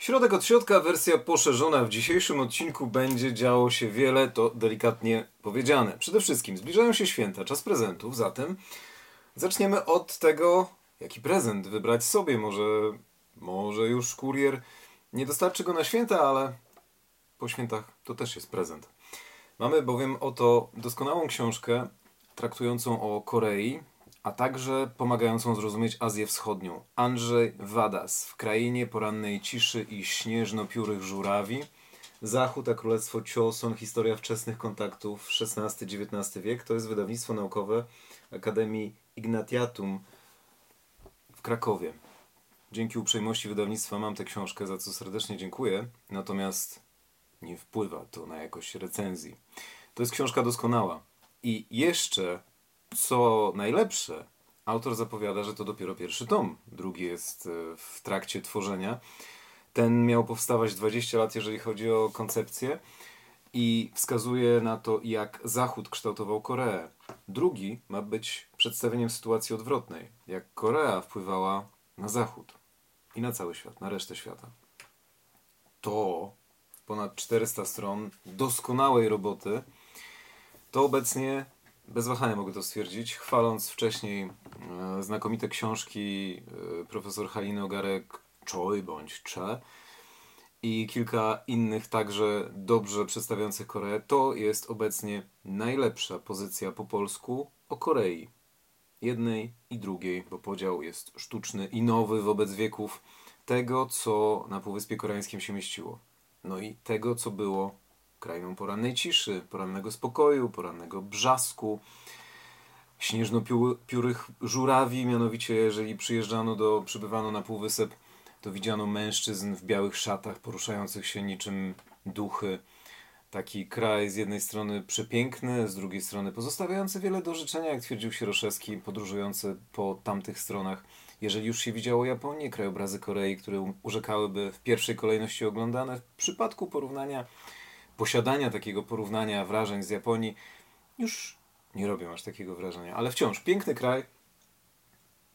Środek od środka, wersja poszerzona. W dzisiejszym odcinku będzie działo się wiele, to delikatnie powiedziane. Przede wszystkim zbliżają się święta, czas prezentów, zatem zaczniemy od tego, jaki prezent wybrać sobie. Może, może już kurier nie dostarczy go na święta, ale po świętach to też jest prezent. Mamy bowiem oto doskonałą książkę traktującą o Korei, a także pomagającą zrozumieć Azję Wschodnią. Andrzej Wadas w krainie porannej ciszy i śnieżno-piórych żurawi. Zachód a Królestwo Cioson, historia wczesnych kontaktów, XVI-XIX wiek. To jest wydawnictwo naukowe Akademii Ignatiatum w Krakowie. Dzięki uprzejmości wydawnictwa mam tę książkę, za co serdecznie dziękuję. Natomiast nie wpływa to na jakość recenzji. To jest książka doskonała. I jeszcze co najlepsze, autor zapowiada, że to dopiero pierwszy tom. Drugi jest e, w trakcie tworzenia. Ten miał powstawać 20 lat, jeżeli chodzi o koncepcję, i wskazuje na to, jak Zachód kształtował Koreę. Drugi ma być przedstawieniem sytuacji odwrotnej, jak Korea wpływała na Zachód i na cały świat, na resztę świata. To ponad 400 stron doskonałej roboty. To obecnie bez wahania mogę to stwierdzić, chwaląc wcześniej e, znakomite książki e, profesor Haliny Ogarek Choi bądź Cze i kilka innych także dobrze przedstawiających Koreę, to jest obecnie najlepsza pozycja po polsku o Korei. Jednej i drugiej, bo podział jest sztuczny i nowy wobec wieków tego, co na Półwyspie Koreańskim się mieściło. No i tego, co było krainą porannej ciszy, porannego spokoju, porannego brzasku, śnieżno-piórych żurawi, mianowicie jeżeli przyjeżdżano do, przybywano na Półwysep, to widziano mężczyzn w białych szatach poruszających się niczym duchy. Taki kraj z jednej strony przepiękny, z drugiej strony pozostawiający wiele do życzenia, jak twierdził Sieroszewski, podróżujący po tamtych stronach. Jeżeli już się widziało Japonię, krajobrazy Korei, które urzekałyby w pierwszej kolejności oglądane, w przypadku porównania posiadania takiego porównania wrażeń z Japonii już nie robią aż takiego wrażenia. Ale wciąż piękny kraj,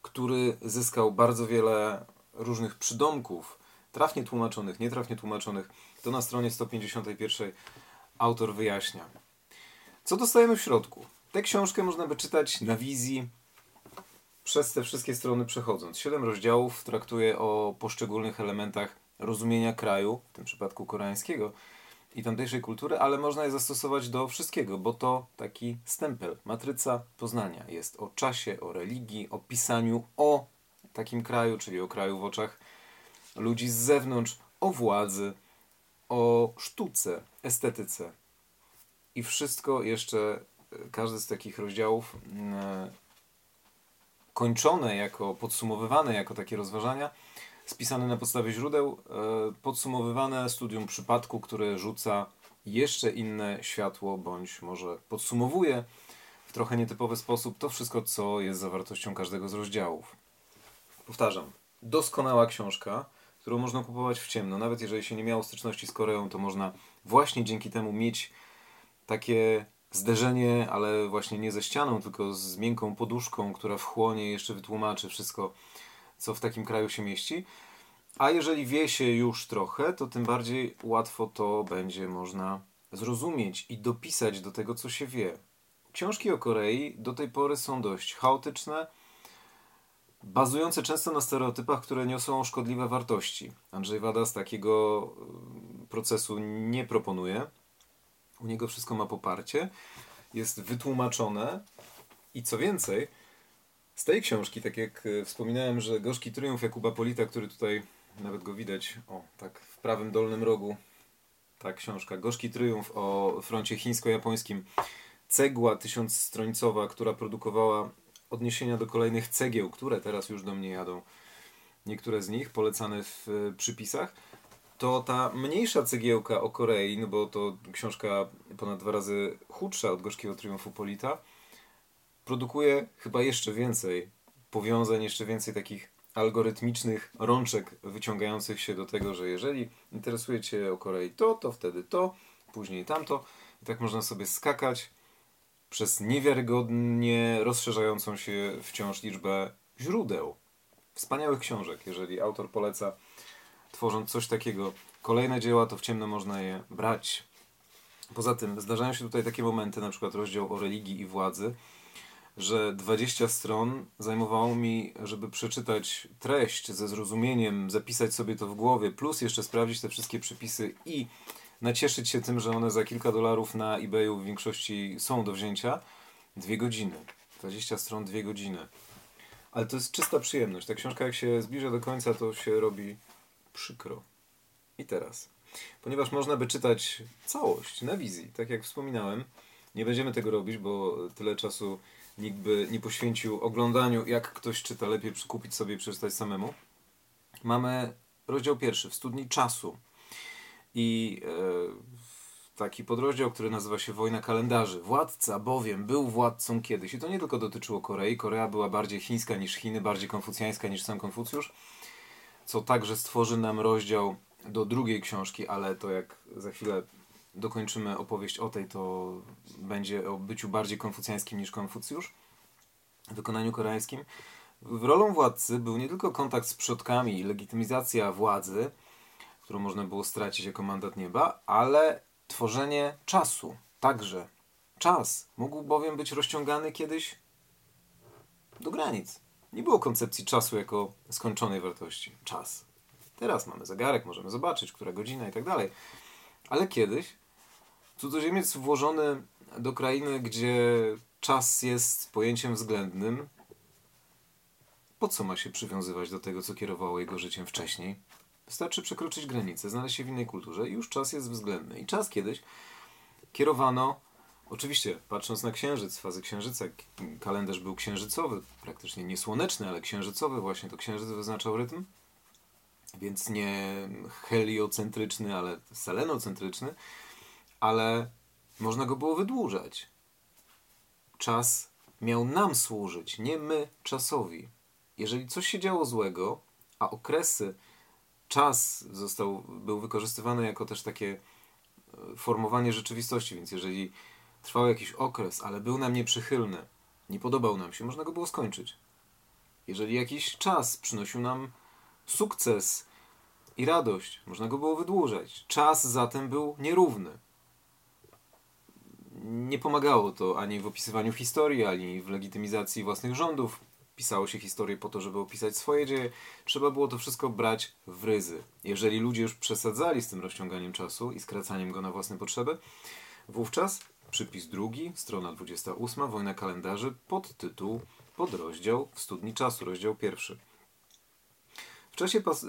który zyskał bardzo wiele różnych przydomków, trafnie tłumaczonych, nietrafnie tłumaczonych. To na stronie 151 autor wyjaśnia. Co dostajemy w środku? Tę książkę można by czytać na wizji, przez te wszystkie strony przechodząc. Siedem rozdziałów traktuje o poszczególnych elementach rozumienia kraju, w tym przypadku koreańskiego, i tamtejszej kultury, ale można je zastosować do wszystkiego, bo to taki stempel, matryca poznania. Jest o czasie, o religii, o pisaniu o takim kraju, czyli o kraju w oczach ludzi z zewnątrz, o władzy, o sztuce, estetyce. I wszystko jeszcze, e, każdy z takich rozdziałów mm, kończone jako, podsumowywane jako takie rozważania, spisane na podstawie źródeł, e, podsumowywane studium przypadku, które rzuca jeszcze inne światło, bądź może podsumowuje w trochę nietypowy sposób to wszystko, co jest zawartością każdego z rozdziałów. Powtarzam, doskonała książka, którą można kupować w ciemno. Nawet jeżeli się nie miało styczności z Koreą, to można właśnie dzięki temu mieć takie zderzenie, ale właśnie nie ze ścianą, tylko z miękką poduszką, która wchłonie i jeszcze wytłumaczy wszystko, co w takim kraju się mieści. A jeżeli wie się już trochę, to tym bardziej łatwo to będzie można zrozumieć i dopisać do tego, co się wie. Książki o Korei do tej pory są dość chaotyczne, bazujące często na stereotypach, które niosą szkodliwe wartości. Andrzej Wada z takiego y, procesu nie proponuje. U niego wszystko ma poparcie, jest wytłumaczone i co więcej, z tej książki, tak jak e, wspominałem, że Gorzki Triumf Jakuba Polita, który tutaj nawet go widać, o, tak w prawym dolnym rogu, ta książka, Gorzki Triumf o froncie chińsko-japońskim, cegła tysiącstrońcowa, która produkowała odniesienia do kolejnych cegieł, które teraz już do mnie jadą, niektóre z nich polecane w e, przypisach, to ta mniejsza cegiełka o Korei, no bo to książka ponad dwa razy chudsza od Gorzkiego Triumfu Polita, produkuje chyba jeszcze więcej powiązań, jeszcze więcej takich algorytmicznych rączek wyciągających się do tego, że jeżeli interesuje Cię o Korei to, to wtedy to, później tamto. I tak można sobie skakać przez niewiarygodnie rozszerzającą się wciąż liczbę źródeł. Wspaniałych książek, jeżeli autor poleca tworząc coś takiego. Kolejne dzieła to w ciemno można je brać. Poza tym zdarzają się tutaj takie momenty, na przykład rozdział o religii i władzy, że 20 stron zajmowało mi, żeby przeczytać treść ze zrozumieniem, zapisać sobie to w głowie, plus jeszcze sprawdzić te wszystkie przepisy i nacieszyć się tym, że one za kilka dolarów na eBayu w większości są do wzięcia. Dwie godziny. 20 stron, dwie godziny. Ale to jest czysta przyjemność. Ta książka jak się zbliża do końca, to się robi przykro. I teraz. Ponieważ można by czytać całość na wizji, tak jak wspominałem, nie będziemy tego robić, bo tyle czasu nikt by nie poświęcił oglądaniu, jak ktoś czyta, lepiej kupić sobie i przeczytać samemu. Mamy rozdział pierwszy, w studni czasu. I e, taki podrozdział, który nazywa się Wojna kalendarzy. Władca bowiem był władcą kiedyś. I to nie tylko dotyczyło Korei. Korea była bardziej chińska niż Chiny, bardziej konfucjańska niż sam Konfucjusz, co także stworzy nam rozdział do drugiej książki, ale to jak za chwilę dokończymy opowieść o tej, to będzie o byciu bardziej konfucjańskim niż Konfucjusz w wykonaniu koreańskim. Rolą władcy był nie tylko kontakt z przodkami i legitymizacja władzy, którą można było stracić jako mandat nieba, ale tworzenie czasu także. Czas mógł bowiem być rozciągany kiedyś do granic. Nie było koncepcji czasu jako skończonej wartości. Czas. Teraz mamy zegarek, możemy zobaczyć, która godzina i tak dalej. Ale kiedyś cudzoziemiec włożony do krainy, gdzie czas jest pojęciem względnym, po co ma się przywiązywać do tego, co kierowało jego życiem wcześniej? Wystarczy przekroczyć granicę, znaleźć się w innej kulturze i już czas jest względny. I czas kiedyś kierowano, oczywiście patrząc na księżyc, fazy księżyca, kalendarz był księżycowy, praktycznie nie słoneczny, ale księżycowy, właśnie to księżyc wyznaczał rytm, więc nie heliocentryczny, ale selenocentryczny, ale można go było wydłużać. Czas miał nam służyć, nie my czasowi. Jeżeli coś się działo złego, a okresy czas został, był wykorzystywany jako też takie e, formowanie rzeczywistości, więc jeżeli trwał jakiś okres, ale był nam nieprzychylny, nie podobał nam się, można go było skończyć. Jeżeli jakiś czas przynosił nam sukces i radość, można go było wydłużać. Czas zatem był nierówny. Nie pomagało to ani w opisywaniu historii, ani w legitymizacji własnych rządów pisało się historię po to, żeby opisać swoje dzieje, trzeba było to wszystko brać w ryzy. Jeżeli ludzie już przesadzali z tym rozciąganiem czasu i skracaniem go na własne potrzeby, wówczas przypis drugi, strona 28, Wojna kalendarzy, podtytuł, podrozdział w studni czasu, rozdział pierwszy. W czasie, pas,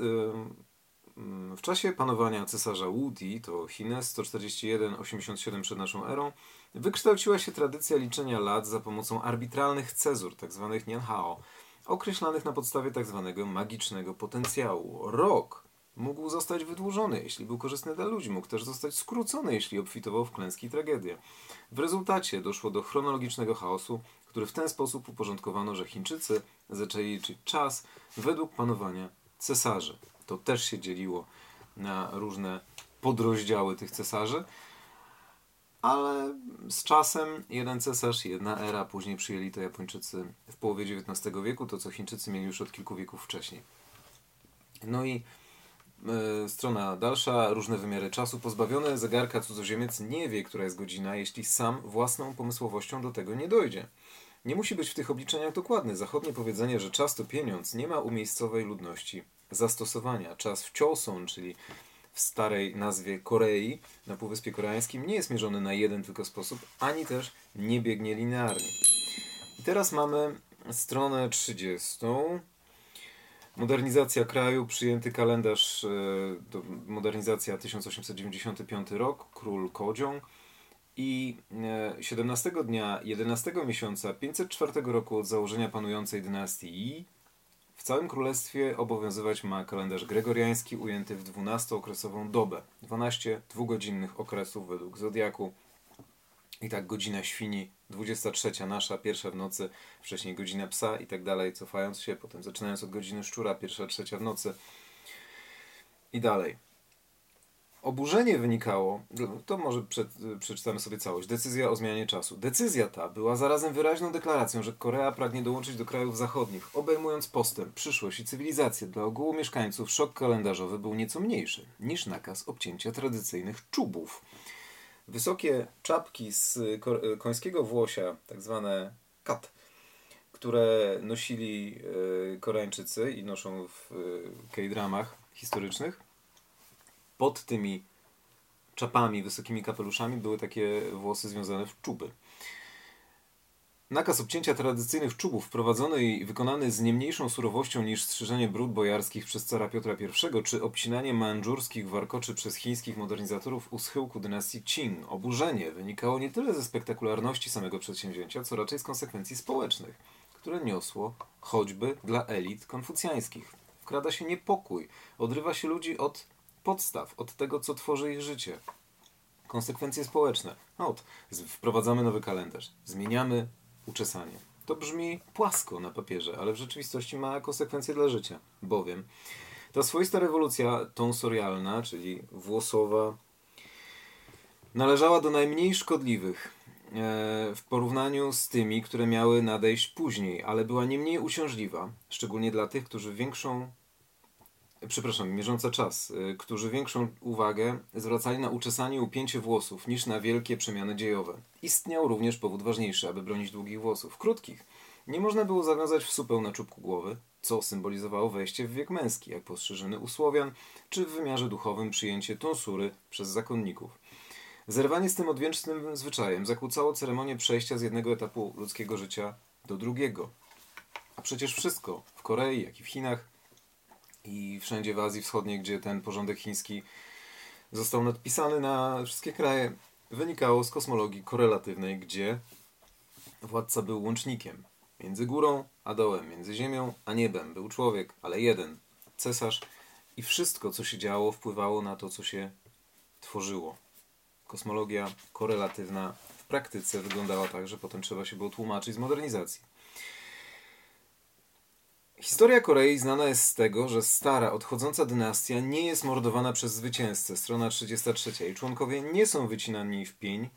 w czasie panowania cesarza Wudi, to Chiny 141-87 przed naszą erą, wykształciła się tradycja liczenia lat za pomocą arbitralnych cezur, tzw. Tak nianhao, określanych na podstawie tzw. Tak magicznego potencjału. Rok mógł zostać wydłużony, jeśli był korzystny dla ludzi, mógł też zostać skrócony, jeśli obfitował w klęski i tragedie. W rezultacie doszło do chronologicznego chaosu, który w ten sposób uporządkowano, że Chińczycy zaczęli liczyć czas według panowania cesarzy. To też się dzieliło na różne podrozdziały tych cesarzy ale z czasem jeden cesarz, jedna era, później przyjęli to Japończycy w połowie XIX wieku, to co Chińczycy mieli już od kilku wieków wcześniej. No i y, strona dalsza, różne wymiary czasu. Pozbawiony zegarka cudzoziemiec nie wie, która jest godzina, jeśli sam własną pomysłowością do tego nie dojdzie. Nie musi być w tych obliczeniach dokładny. Zachodnie powiedzenie, że czas to pieniądz, nie ma u miejscowej ludności zastosowania. Czas w Choson, czyli w starej nazwie Korei na Półwyspie Koreańskim nie jest mierzony na jeden tylko sposób, ani też nie biegnie linearnie. I teraz mamy stronę 30. Modernizacja kraju, przyjęty kalendarz, e, modernizacja 1895 rok, król Kodziong i 17 e, dnia 11 miesiąca 504 roku od założenia panującej dynastii Yi w całym królestwie obowiązywać ma kalendarz gregoriański ujęty w 12-okresową dobę. 12 dwugodzinnych okresów według zodiaku. I tak godzina świni, 23 nasza, pierwsza w nocy, wcześniej godzina psa i tak dalej, cofając się, potem zaczynając od godziny szczura, pierwsza, trzecia w nocy i dalej. Oburzenie wynikało, to może przed, przeczytamy sobie całość, decyzja o zmianie czasu. Decyzja ta była zarazem wyraźną deklaracją, że Korea pragnie dołączyć do krajów zachodnich, obejmując postęp, przyszłość i cywilizację. Dla ogółu mieszkańców szok kalendarzowy był nieco mniejszy niż nakaz obcięcia tradycyjnych czubów. Wysokie czapki z końskiego włosia, tak zwane kat, które nosili e, Koreańczycy i noszą w e, K-dramach historycznych, pod tymi czapami, wysokimi kapeluszami były takie włosy związane w czuby. Nakaz obcięcia tradycyjnych czubów, wprowadzony i wykonany z nie mniejszą surowością niż strzyżenie brud bojarskich przez cara Piotra I, czy obcinanie mandżurskich warkoczy przez chińskich modernizatorów u schyłku dynastii Qing. Oburzenie wynikało nie tyle ze spektakularności samego przedsięwzięcia, co raczej z konsekwencji społecznych, które niosło choćby dla elit konfucjańskich. Wkrada się niepokój, odrywa się ludzi od podstaw, od tego, co tworzy ich życie. Konsekwencje społeczne. No, wprowadzamy nowy kalendarz, zmieniamy uczesanie. To brzmi płasko na papierze, ale w rzeczywistości ma konsekwencje dla życia, bowiem ta swoista rewolucja tonsorialna, czyli włosowa, należała do najmniej szkodliwych e, w porównaniu z tymi, które miały nadejść później, ale była nie mniej uciążliwa, szczególnie dla tych, którzy większą przepraszam, mierząca czas, y, którzy większą uwagę zwracali na uczesanie i upięcie włosów niż na wielkie przemiany dziejowe. Istniał również powód ważniejszy, aby bronić długich włosów, krótkich. Nie można było zawiązać w supeł na czubku głowy, co symbolizowało wejście w wiek męski, jak postrzeżony u Słowian, czy w wymiarze duchowym przyjęcie tonsury przez zakonników. Zerwanie z tym odwiecznym zwyczajem zakłócało ceremonię przejścia z jednego etapu ludzkiego życia do drugiego. A przecież wszystko w Korei, jak i w Chinach i wszędzie w Azji Wschodniej, gdzie ten porządek chiński został nadpisany na wszystkie kraje, wynikało z kosmologii korelatywnej, gdzie władca był łącznikiem między górą a dołem, między ziemią a niebem. Był człowiek, ale jeden, cesarz i wszystko, co się działo, wpływało na to, co się tworzyło. Kosmologia korelatywna w praktyce wyglądała tak, że potem trzeba się było tłumaczyć z modernizacji. Historia Korei znana jest z tego, że stara, odchodząca dynastia nie jest mordowana przez zwycięzcę, strona 33. Jej członkowie nie są wycinani w pień,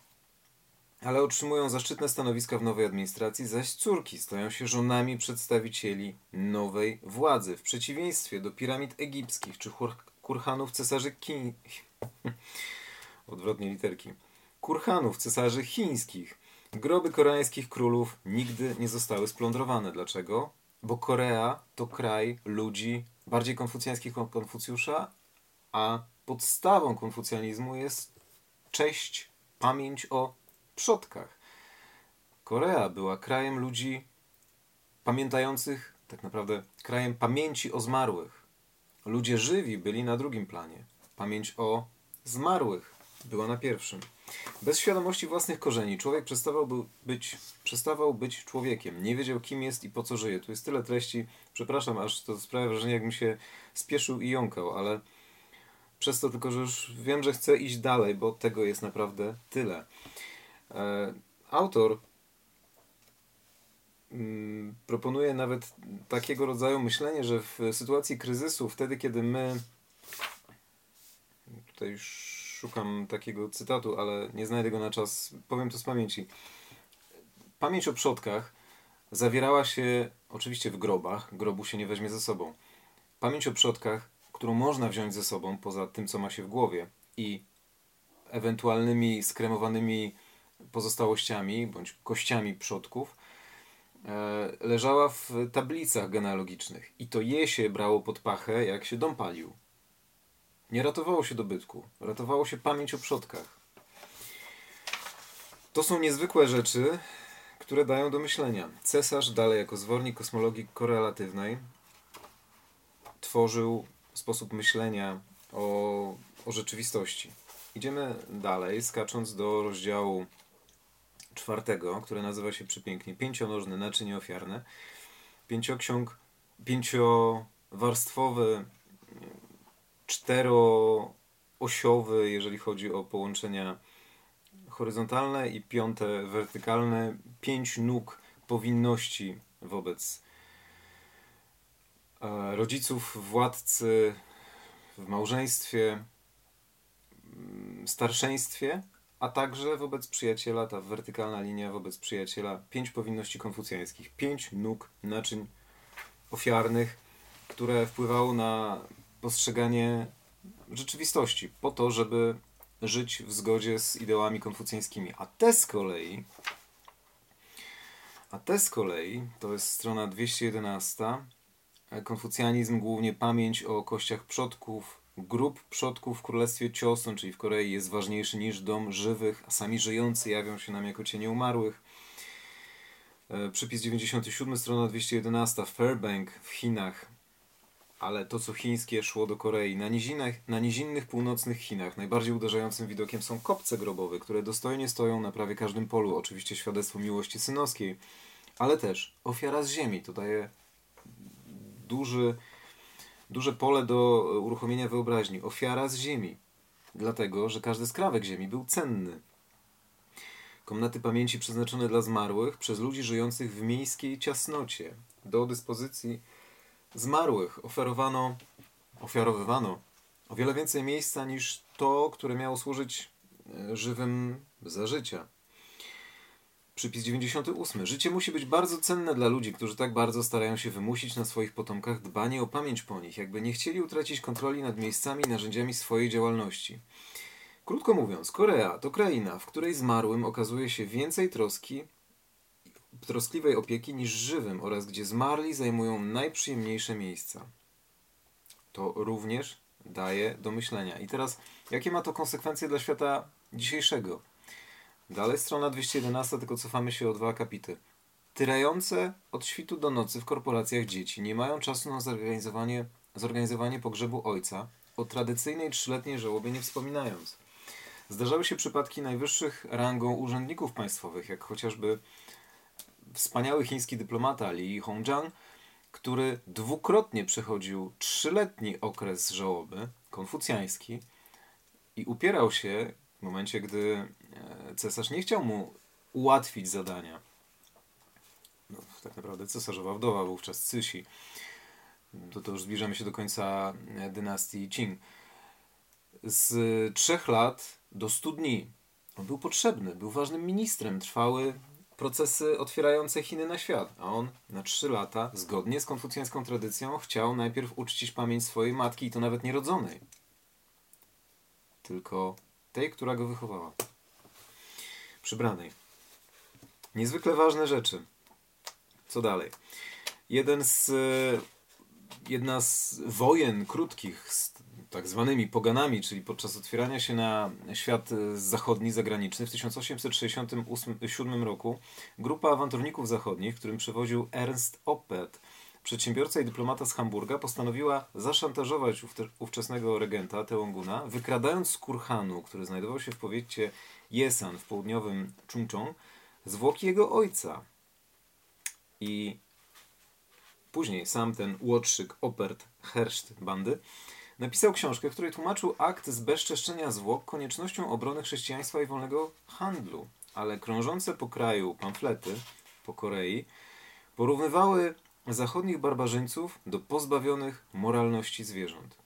ale otrzymują zaszczytne stanowiska w nowej administracji, zaś córki stają się żonami przedstawicieli nowej władzy, w przeciwieństwie do piramid egipskich czy kurhanów cesarzy Kin... Odwrotnie literki. Kurhanów cesarzy chińskich. Groby koreańskich królów nigdy nie zostały splądrowane. Dlaczego? Bo Korea to kraj ludzi bardziej konfucjańskich od Konfucjusza, a podstawą konfucjanizmu jest cześć, pamięć o przodkach. Korea była krajem ludzi pamiętających, tak naprawdę krajem pamięci o zmarłych. Ludzie żywi byli na drugim planie. Pamięć o zmarłych była na pierwszym. Bez świadomości własnych korzeni człowiek przestawał być, przestawał być człowiekiem. Nie wiedział, kim jest i po co żyje. Tu jest tyle treści. Przepraszam, aż to sprawia wrażenie, jakbym się spieszył i jąkał, ale przez to tylko, że już wiem, że chcę iść dalej, bo tego jest naprawdę tyle. E, autor mm, proponuje nawet takiego rodzaju myślenie, że w sytuacji kryzysu, wtedy kiedy my tutaj już szukam takiego cytatu, ale nie znajdę go na czas. Powiem to z pamięci. Pamięć o przodkach zawierała się oczywiście w grobach. Grobu się nie weźmie ze sobą. Pamięć o przodkach, którą można wziąć ze sobą poza tym, co ma się w głowie i ewentualnymi skremowanymi pozostałościami bądź kościami przodków, e, leżała w tablicach genealogicznych. I to je się brało pod pachę, jak się dom palił. Nie ratowało się dobytku, ratowało się pamięć o przodkach. To są niezwykłe rzeczy, które dają do myślenia. Cesarz, dalej jako zwornik kosmologii korelatywnej, tworzył sposób myślenia o, o rzeczywistości. Idziemy dalej, skacząc do rozdziału czwartego, które nazywa się przepięknie Pięcionożne naczynie ofiarne. Pięcioksiąg, pięciowarstwowy czteroosiowy, jeżeli chodzi o połączenia horyzontalne i piąte wertykalne, pięć nóg powinności wobec e, rodziców, władcy w małżeństwie, starszeństwie, a także wobec przyjaciela, ta wertykalna linia wobec przyjaciela, pięć powinności konfucjańskich, pięć nóg naczyń ofiarnych, które wpływały na postrzeganie rzeczywistości, po to, żeby żyć w zgodzie z ideałami konfucjańskimi. A te z kolei, a te z kolei, to jest strona 211, konfucjanizm głównie pamięć o kościach przodków, grup przodków w królestwie Cioson, czyli w Korei, jest ważniejszy niż dom żywych, a sami żyjący jawią się nam jako cienie umarłych. E, przypis 97, strona 211, Fairbank w Chinach ale to co chińskie szło do Korei. Na, nizinach, na nizinnych północnych Chinach najbardziej uderzającym widokiem są kopce grobowe, które dostojnie stoją na prawie każdym polu. Oczywiście świadectwo miłości synowskiej, ale też ofiara z ziemi. To daje duży, duże pole do uruchomienia wyobraźni. Ofiara z ziemi. Dlatego, że każdy skrawek ziemi był cenny. Komnaty pamięci przeznaczone dla zmarłych przez ludzi żyjących w miejskiej ciasnocie. Do dyspozycji zmarłych oferowano, ofiarowywano o wiele więcej miejsca niż to, które miało służyć e, żywym za życia. Przypis 98. Życie musi być bardzo cenne dla ludzi, którzy tak bardzo starają się wymusić na swoich potomkach dbanie o pamięć po nich, jakby nie chcieli utracić kontroli nad miejscami i narzędziami swojej działalności. Krótko mówiąc, Korea to kraina, w której zmarłym okazuje się więcej troski troskliwej opieki niż żywym oraz gdzie zmarli zajmują najprzyjemniejsze miejsca. To również daje do myślenia. I teraz, jakie ma to konsekwencje dla świata dzisiejszego? Dalej strona 211, tylko cofamy się o dwa akapity. Tyrające od świtu do nocy w korporacjach dzieci nie mają czasu na zorganizowanie, zorganizowanie pogrzebu ojca, o tradycyjnej trzyletniej żałobie nie wspominając. Zdarzały się przypadki najwyższych rangą urzędników państwowych, jak chociażby wspaniały chiński dyplomata Li Hongjiang, który dwukrotnie przechodził trzyletni okres żałoby konfucjański i upierał się w momencie, gdy e, cesarz nie chciał mu ułatwić zadania. No, tak naprawdę cesarzowa wdowa wówczas Cysi. To, to już zbliżamy się do końca e, dynastii Qing. Z trzech lat do stu dni on był potrzebny, był ważnym ministrem, trwały procesy otwierające Chiny na świat. A on na trzy lata, zgodnie z konfucjańską tradycją, chciał najpierw uczcić pamięć swojej matki i to nawet nierodzonej. Tylko tej, która go wychowała. Przybranej. Niezwykle ważne rzeczy. Co dalej? Jeden z, jedna z wojen krótkich tak zwanymi poganami, czyli podczas otwierania się na świat zachodni, zagraniczny w 1867 roku grupa awanturników zachodnich, którym przewoził Ernst Oppert, przedsiębiorca i dyplomata z Hamburga, postanowiła zaszantażować ówczesnego regenta Teonguna, wykradając z Kurhanu, który znajdował się w powiecie Yesan w południowym Chungcheong, zwłoki jego ojca. I później sam ten łotrzyk Opert Herscht bandy Napisał książkę, w której tłumaczył akt zbezczeszczenia zwłok koniecznością obrony chrześcijaństwa i wolnego handlu. Ale krążące po kraju pamflety po Korei porównywały zachodnich barbarzyńców do pozbawionych moralności zwierząt.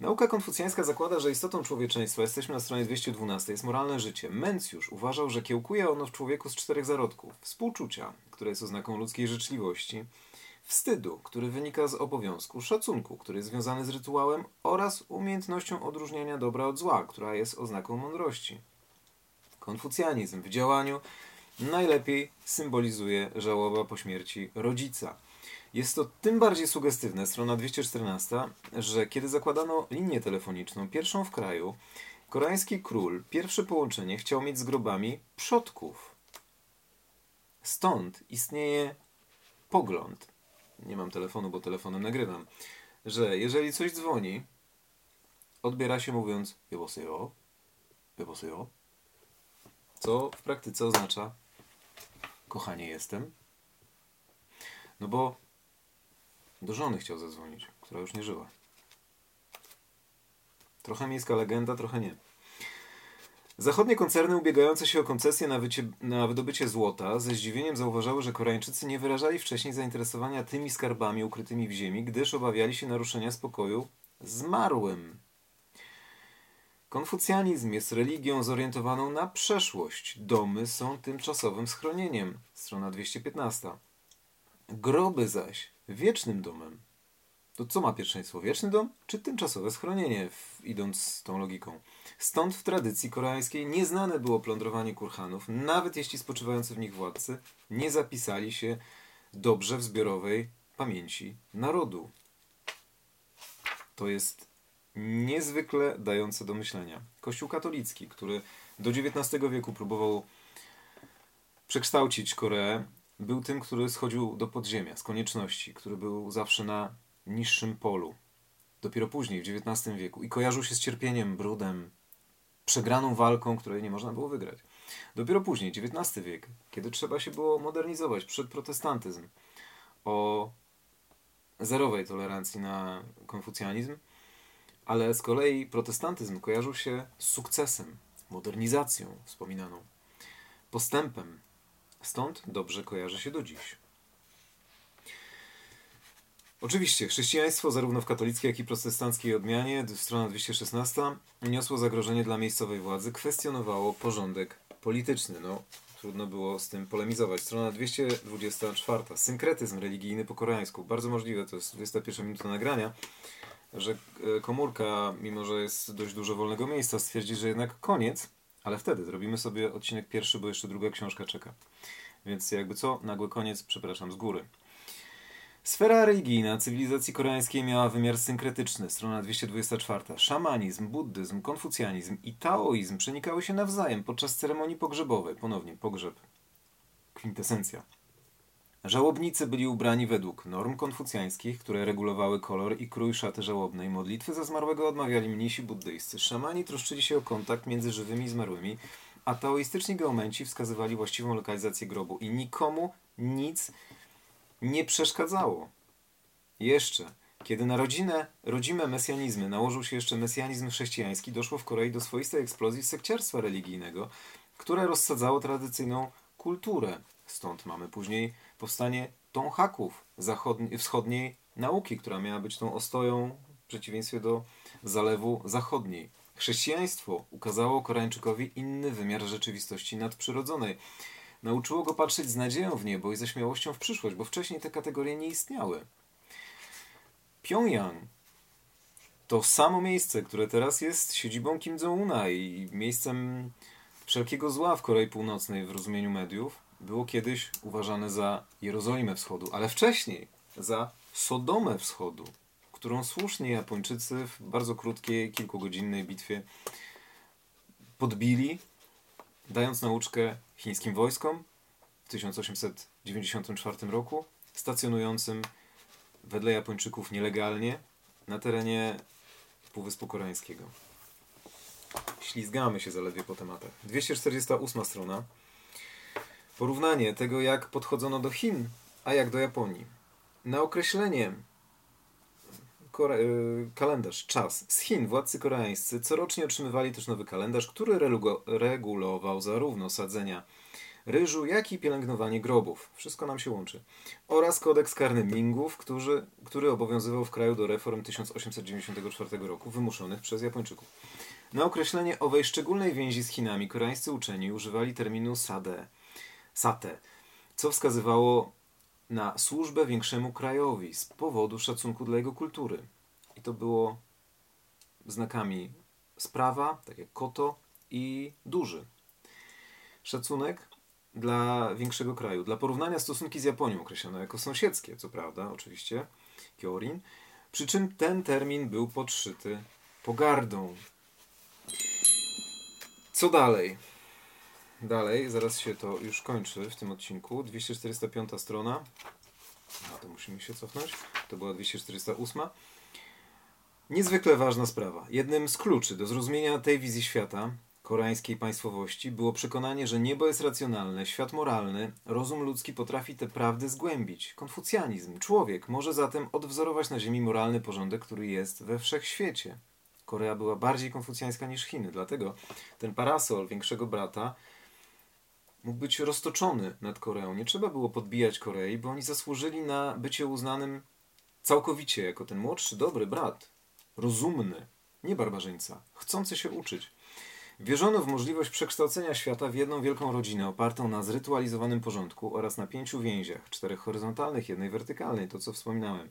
Nauka konfucjańska zakłada, że istotą człowieczeństwa, jesteśmy na stronie 212, jest moralne życie. Mencjusz uważał, że kiełkuje ono w człowieku z czterech zarodków. Współczucia, które jest oznaką ludzkiej życzliwości, wstydu, który wynika z obowiązku, szacunku, który jest związany z rytuałem oraz umiejętnością odróżniania dobra od zła, która jest oznaką mądrości. Konfucjanizm w działaniu najlepiej symbolizuje żałoba po śmierci rodzica. Jest to tym bardziej sugestywne, strona 214, że kiedy zakładano linię telefoniczną, pierwszą w kraju, koreański król pierwsze połączenie chciał mieć z grobami przodków. Stąd istnieje pogląd, nie mam telefonu, bo telefonem nagrywam, że jeżeli coś dzwoni, odbiera się mówiąc jeboseo, jeboseo, co w praktyce oznacza kochanie jestem. No bo do żony chciał zadzwonić, która już nie żyła. Trochę miejska legenda, trochę nie. Zachodnie koncerny ubiegające się o koncesję na, wycie, na, wydobycie złota ze zdziwieniem zauważały, że Koreańczycy nie wyrażali wcześniej zainteresowania tymi skarbami ukrytymi w ziemi, gdyż obawiali się naruszenia spokoju zmarłym. Konfucjanizm jest religią zorientowaną na przeszłość. Domy są tymczasowym schronieniem. Strona 215. Groby zaś wiecznym domem. To co ma pierwszeństwo? Wieczny dom czy tymczasowe schronienie, idąc z tą logiką? Stąd w tradycji koreańskiej nieznane było plądrowanie kurhanów, nawet jeśli spoczywający w nich władcy nie zapisali się dobrze w zbiorowej pamięci narodu. To jest niezwykle dające do myślenia. Kościół katolicki, który do XIX wieku próbował przekształcić Koreę, był tym, który schodził do podziemia z konieczności, który był zawsze na niższym polu. Dopiero później, w XIX wieku, i kojarzył się z cierpieniem, brudem, przegraną walką, której nie można było wygrać. Dopiero później, XIX wiek, kiedy trzeba się było modernizować, przed protestantyzm, o zerowej tolerancji na konfucjanizm, ale z kolei protestantyzm kojarzył się z sukcesem, modernizacją wspominaną, postępem. Stąd dobrze kojarzy się do dziś. Oczywiście, chrześcijaństwo zarówno w katolickiej, jak i protestanckiej odmianie, strona 216, niosło zagrożenie dla miejscowej władzy, kwestionowało porządek polityczny. No, trudno było z tym polemizować. Strona 224. Synkretyzm religijny po koreańsku. Bardzo możliwe, to jest 21 minuta nagrania, że e, komórka, mimo że jest dość dużo wolnego miejsca, stwierdzi, że jednak koniec, ale wtedy zrobimy sobie odcinek pierwszy, bo jeszcze druga książka czeka. Więc jakby co, nagły koniec, przepraszam z góry. Sfera religijna cywilizacji koreańskiej miała wymiar synkretyczny, strona 224. Szamanizm, buddyzm, konfucjanizm i taoizm przenikały się nawzajem podczas ceremonii pogrzebowej. Ponownie, pogrzeb. Kwintesencja. Żałobnicy byli ubrani według norm konfucjańskich, które regulowały kolor i krój szaty żałobnej. Modlitwy za zmarłego odmawiali mnisi buddyjscy. Szamani troszczyli się o kontakt między żywymi i zmarłymi, a taoistyczni geomenci wskazywali właściwą lokalizację grobu i nikomu nic nie przeszkadzało. Jeszcze, kiedy na rodzinę, rodzime mesjanizmy nałożył się jeszcze mesjanizm chrześcijański, doszło w Korei do swoistej eksplozji sekciarstwa religijnego, które rozsadzało tradycyjną kulturę. Stąd mamy później powstanie Tonghaków, wschodniej nauki, która miała być tą ostoją w przeciwieństwie do zalewu zachodniej. Chrześcijaństwo ukazało Koreańczykowi inny wymiar rzeczywistości nadprzyrodzonej Nauczyło go patrzeć z nadzieją w niebo i ze śmiałością w przyszłość, bo wcześniej te kategorie nie istniały. Pyongyang to samo miejsce, które teraz jest siedzibą Kim Jong-una i miejscem wszelkiego zła w Korei Północnej w rozumieniu mediów, było kiedyś uważane za Jerozolimę Wschodu, ale wcześniej za Sodomę Wschodu, którą słusznie Japończycy w bardzo krótkiej, kilkugodzinnej bitwie podbili dając nauczkę chińskim wojskom w 1894 roku, stacjonującym wedle Japończyków nielegalnie na terenie Półwyspu Koreańskiego. Ślizgamy się zaledwie po tematach. 248 strona. Porównanie tego, jak podchodzono do Chin, a jak do Japonii. Na określenie Y, kalendarz, czas. Z Chin władcy koreańscy corocznie otrzymywali też nowy kalendarz, który regulował zarówno sadzenia ryżu, jak i pielęgnowanie grobów. Wszystko nam się łączy. Oraz kodeks karny Mingów, który, który obowiązywał w kraju do reform 1894 roku, wymuszonych przez Japończyków. Na określenie owej szczególnej więzi z Chinami koreańscy uczeni używali terminu sade, sate, co wskazywało na służbę większemu krajowi z powodu szacunku dla jego kultury. I to było znakami sprawa, tak jak koto i duży. Szacunek dla większego kraju. Dla porównania stosunki z Japonią określono jako sąsiedzkie, co prawda, oczywiście, Kyorin. Przy czym ten termin był podszyty pogardą. Co dalej? Dalej, zaraz się to już kończy w tym odcinku. 245 strona. No to musimy się cofnąć. To była 248. Niezwykle ważna sprawa. Jednym z kluczy do zrozumienia tej wizji świata, koreańskiej państwowości, było przekonanie, że niebo jest racjonalne, świat moralny, rozum ludzki potrafi te prawdy zgłębić. Konfucjanizm. Człowiek może zatem odwzorować na ziemi moralny porządek, który jest we wszechświecie. Korea była bardziej konfucjańska niż Chiny, dlatego ten parasol większego brata mógł być roztoczony nad Koreą. Nie trzeba było podbijać Korei, bo oni zasłużyli na bycie uznanym całkowicie jako ten młodszy, dobry brat. Rozumny. nie barbarzyńca, chcący się uczyć. Wierzono w możliwość przekształcenia świata w jedną wielką rodzinę opartą na zrytualizowanym porządku oraz na pięciu więziach, czterech horyzontalnych, jednej wertykalnej, to co wspominałem.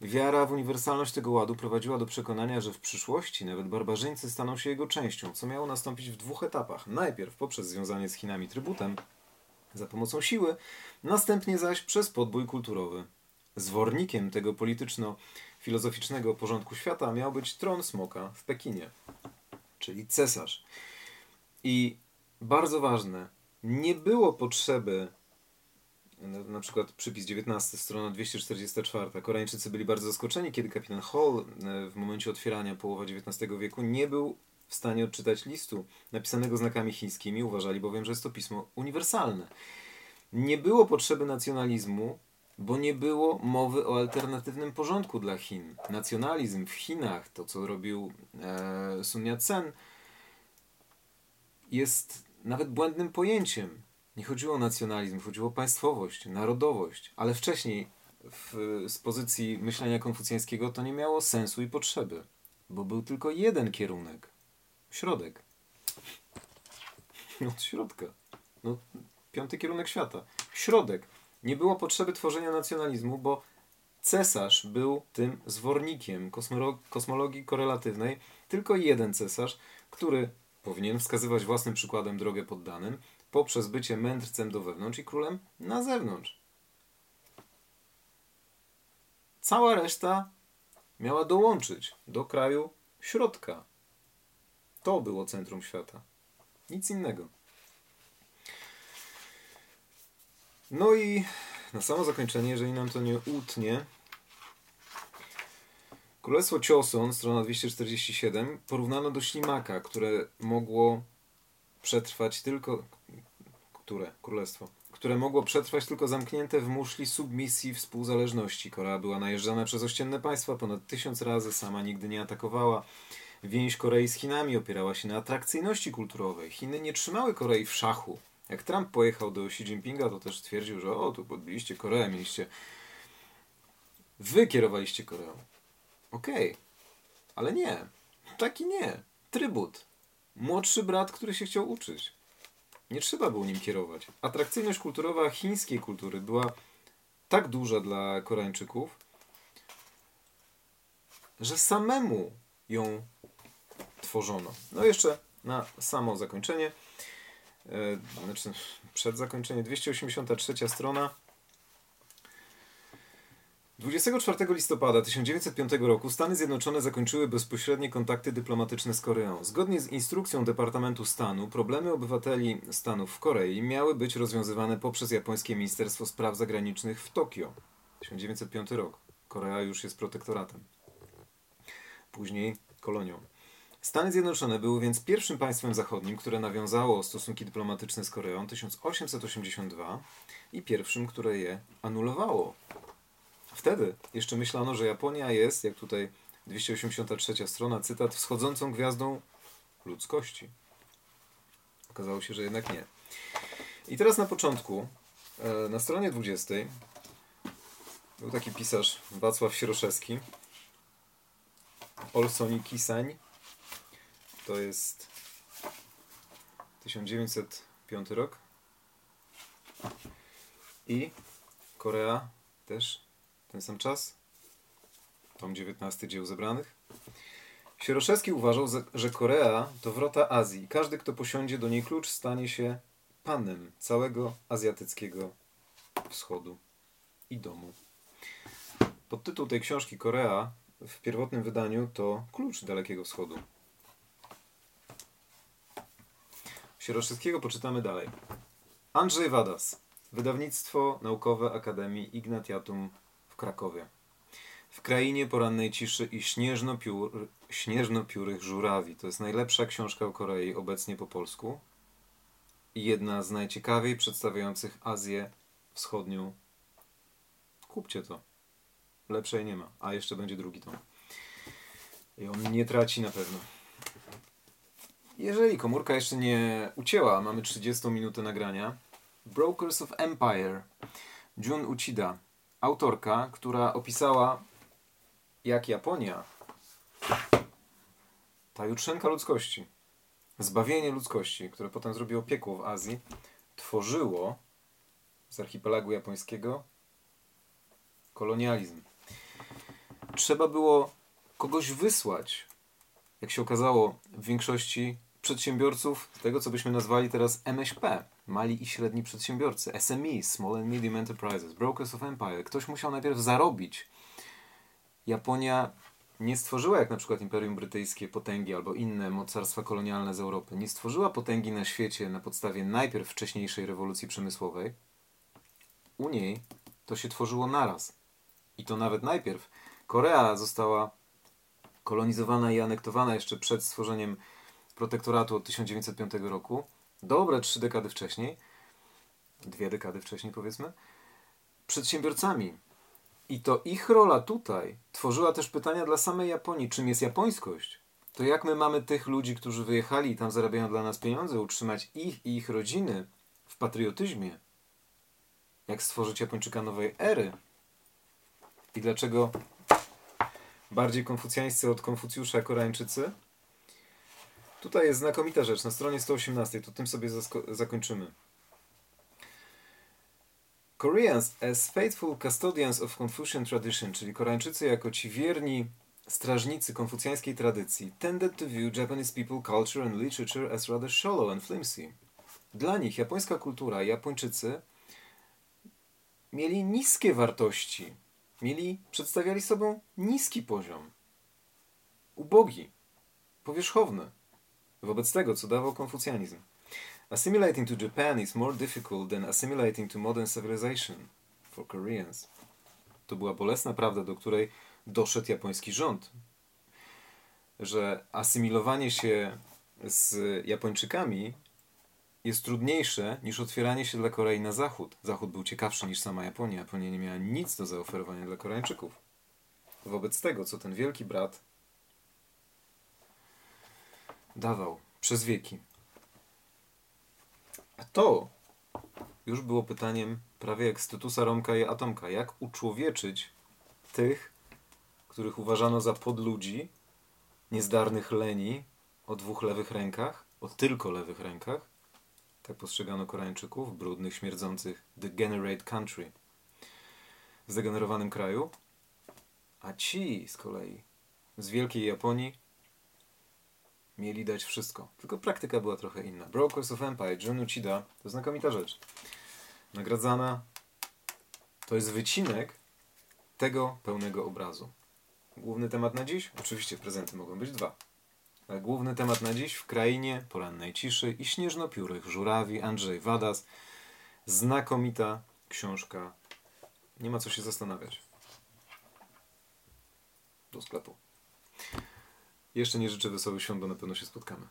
Wiara w uniwersalność tego ładu prowadziła do przekonania, że w przyszłości nawet barbarzyńcy staną się jego częścią, co miało nastąpić w dwóch etapach. Najpierw poprzez związanie z Chinami trybutem za pomocą siły, następnie zaś przez podbój kulturowy. Zwornikiem tego polityczno-filozoficznego porządku świata miał być tron smoka w Pekinie, czyli cesarz. I bardzo ważne, nie było potrzeby na przykład przypis 19, strona 244. Koreańczycy byli bardzo zaskoczeni, kiedy kapitan Hall e, w momencie otwierania połowa XIX wieku nie był w stanie odczytać listu napisanego znakami chińskimi, uważali bowiem, że jest to pismo uniwersalne. Nie było potrzeby nacjonalizmu, bo nie było mowy o alternatywnym porządku dla Chin. Nacjonalizm w Chinach, to co robił e, Sun Yat-sen, jest nawet błędnym pojęciem. Nie chodziło o nacjonalizm, chodziło o państwowość, narodowość, ale wcześniej w, z pozycji myślenia konfucjańskiego to nie miało sensu i potrzeby, bo był tylko jeden kierunek środek. Od środka. No, piąty kierunek świata. Środek. Nie było potrzeby tworzenia nacjonalizmu, bo cesarz był tym zwornikiem kosmologii korelatywnej. Tylko jeden cesarz, który powinien wskazywać własnym przykładem drogę poddanym, poprzez bycie mędrcem do wewnątrz i królem na zewnątrz. Cała reszta miała dołączyć do kraju środka. To było centrum świata. Nic innego. No i na samo zakończenie, jeżeli nam to nie utnie, Królestwo Cioson, strona 247, porównano do ślimaka, które mogło przetrwać tylko, które królestwo, które mogło przetrwać tylko zamknięte w muszli submisji współzależności. Korea była najeżdżana przez ościenne państwa ponad tysiąc razy, sama nigdy nie atakowała. Więź Korei z Chinami opierała się na atrakcyjności kulturowej. Chiny nie trzymały Korei w szachu. Jak Trump pojechał do Xi Jinpinga, to też twierdził, że o, tu podbiliście Koreę, mieliście... Wy kierowaliście Koreą. Okej. Okay. Ale nie. Taki nie. Trybut. Młodszy brat, który się chciał uczyć. Nie trzeba było nim kierować. Atrakcyjność kulturowa chińskiej kultury była tak duża dla Koreańczyków, że samemu ją tworzono. No jeszcze na samo zakończenie, e, znaczy przed zakończeniem, 283 strona 24 listopada 1905 roku Stany Zjednoczone zakończyły bezpośrednie kontakty dyplomatyczne z Koreą. Zgodnie z instrukcją Departamentu Stanu, problemy obywateli Stanów w Korei miały być rozwiązywane poprzez japońskie Ministerstwo Spraw Zagranicznych w Tokio. 1905 rok. Korea już jest protektoratem. Później kolonią. Stany Zjednoczone były więc pierwszym państwem zachodnim, które nawiązało stosunki dyplomatyczne z Koreą 1882 i pierwszym, które je anulowało Wtedy jeszcze myślano, że Japonia jest, jak tutaj 283 strona, cytat, wschodzącą gwiazdą ludzkości. Okazało się, że jednak nie. I teraz na początku, e, na stronie 20 był taki pisarz Wacław Sieroszewski, Olsoni Kisań. To jest 1905 rok. I Korea też ten sam czas. Tom 19 dzieł zebranych. Sieroszewski uważał, że Korea to wrota Azji. Każdy, kto posiądzie do niej klucz, stanie się panem całego azjatyckiego wschodu i domu. Podtytuł tej książki Korea w pierwotnym wydaniu to Klucz Dalekiego Wschodu. Sieroszewskiego poczytamy dalej. Andrzej Wadas. Wydawnictwo Naukowe Akademii Ignatiatum Krakowie. W krainie porannej ciszy i śnieżno-piór, śnieżno-piórych żurawi. To jest najlepsza książka o Korei obecnie po polsku i jedna z najciekawiej przedstawiających Azję Wschodnią. Kupcie to. Lepszej nie ma. A jeszcze będzie drugi tom. I on nie traci na pewno. Jeżeli komórka jeszcze nie ucięła, mamy 30 minuty nagrania. Brokers of Empire. Jun Uchida autorka, która opisała, jak Japonia ta jutrzenka ludzkości, zbawienie ludzkości, które potem zrobiło piekło w Azji, tworzyło z archipelagu japońskiego kolonializm. Trzeba było kogoś wysłać, jak się okazało, w większości przedsiębiorców, tego co byśmy nazwali teraz MŚP, mali i średni przedsiębiorcy, SME, Small and Medium Enterprises, Brokers of Empire. Ktoś musiał najpierw zarobić. Japonia nie stworzyła, jak na przykład Imperium Brytyjskie, potęgi albo inne mocarstwa kolonialne z Europy, nie stworzyła potęgi na świecie na podstawie najpierw wcześniejszej rewolucji przemysłowej. U niej to się tworzyło naraz. I to nawet najpierw. Korea została kolonizowana i anektowana jeszcze przed stworzeniem protektoratu od 1905 roku, dobre trzy dekady wcześniej, dwie dekady wcześniej powiedzmy, przedsiębiorcami. I to ich rola tutaj tworzyła też pytania dla samej Japonii, czym jest japońskość. To jak my mamy tych ludzi, którzy wyjechali i tam zarabiają dla nas pieniądze, utrzymać ich i ich rodziny w patriotyzmie? Jak stworzyć Japończyka nowej ery? I dlaczego bardziej konfucjańscy od Konfucjusza Koreańczycy? Tutaj jest znakomita rzecz, na stronie 118, to tym sobie zakończymy. Koreans as faithful custodians of Confucian tradition, czyli Koreańczycy jako ci wierni strażnicy konfucjańskiej tradycji, tended to view Japanese people culture and literature as rather shallow and flimsy. Dla nich japońska kultura Japończycy mieli niskie wartości, mieli, przedstawiali sobą niski poziom, ubogi, powierzchowny wobec tego, co dawał konfucjanizm. Assimilating to Japan is more difficult than assimilating to modern civilization for Koreans. To była bolesna prawda, do której doszedł japoński rząd. Że asymilowanie się z Japończykami jest trudniejsze niż otwieranie się dla Korei na zachód. Zachód był ciekawszy niż sama Japonia. Japonia nie miała nic do zaoferowania dla Koreańczyków. Wobec tego, co ten wielki brat dawał przez wieki. A to już było pytaniem prawie jak z Tytusa Romka i Atomka. Jak uczłowieczyć tych, których uważano za podludzi, niezdarnych leni, o dwóch lewych rękach, o tylko lewych rękach. Tak postrzegano Koreańczyków, brudnych, śmierdzących, degenerate country, w zdegenerowanym kraju. A ci z kolei z Wielkiej Japonii mieli dać wszystko. Tylko praktyka była trochę inna. Brokers of Empire, John Uchida, to znakomita rzecz. Nagradzana to jest wycinek tego pełnego obrazu. Główny temat na dziś? Oczywiście prezenty mogą być dwa. Ale główny temat na dziś w krainie porannej ciszy i śnieżnopiórych żurawi Andrzej Wadas. Znakomita książka. Nie ma co się zastanawiać. Do sklepu. Jeszcze nie życzę wesołych świąt, bo na pewno się spotkamy.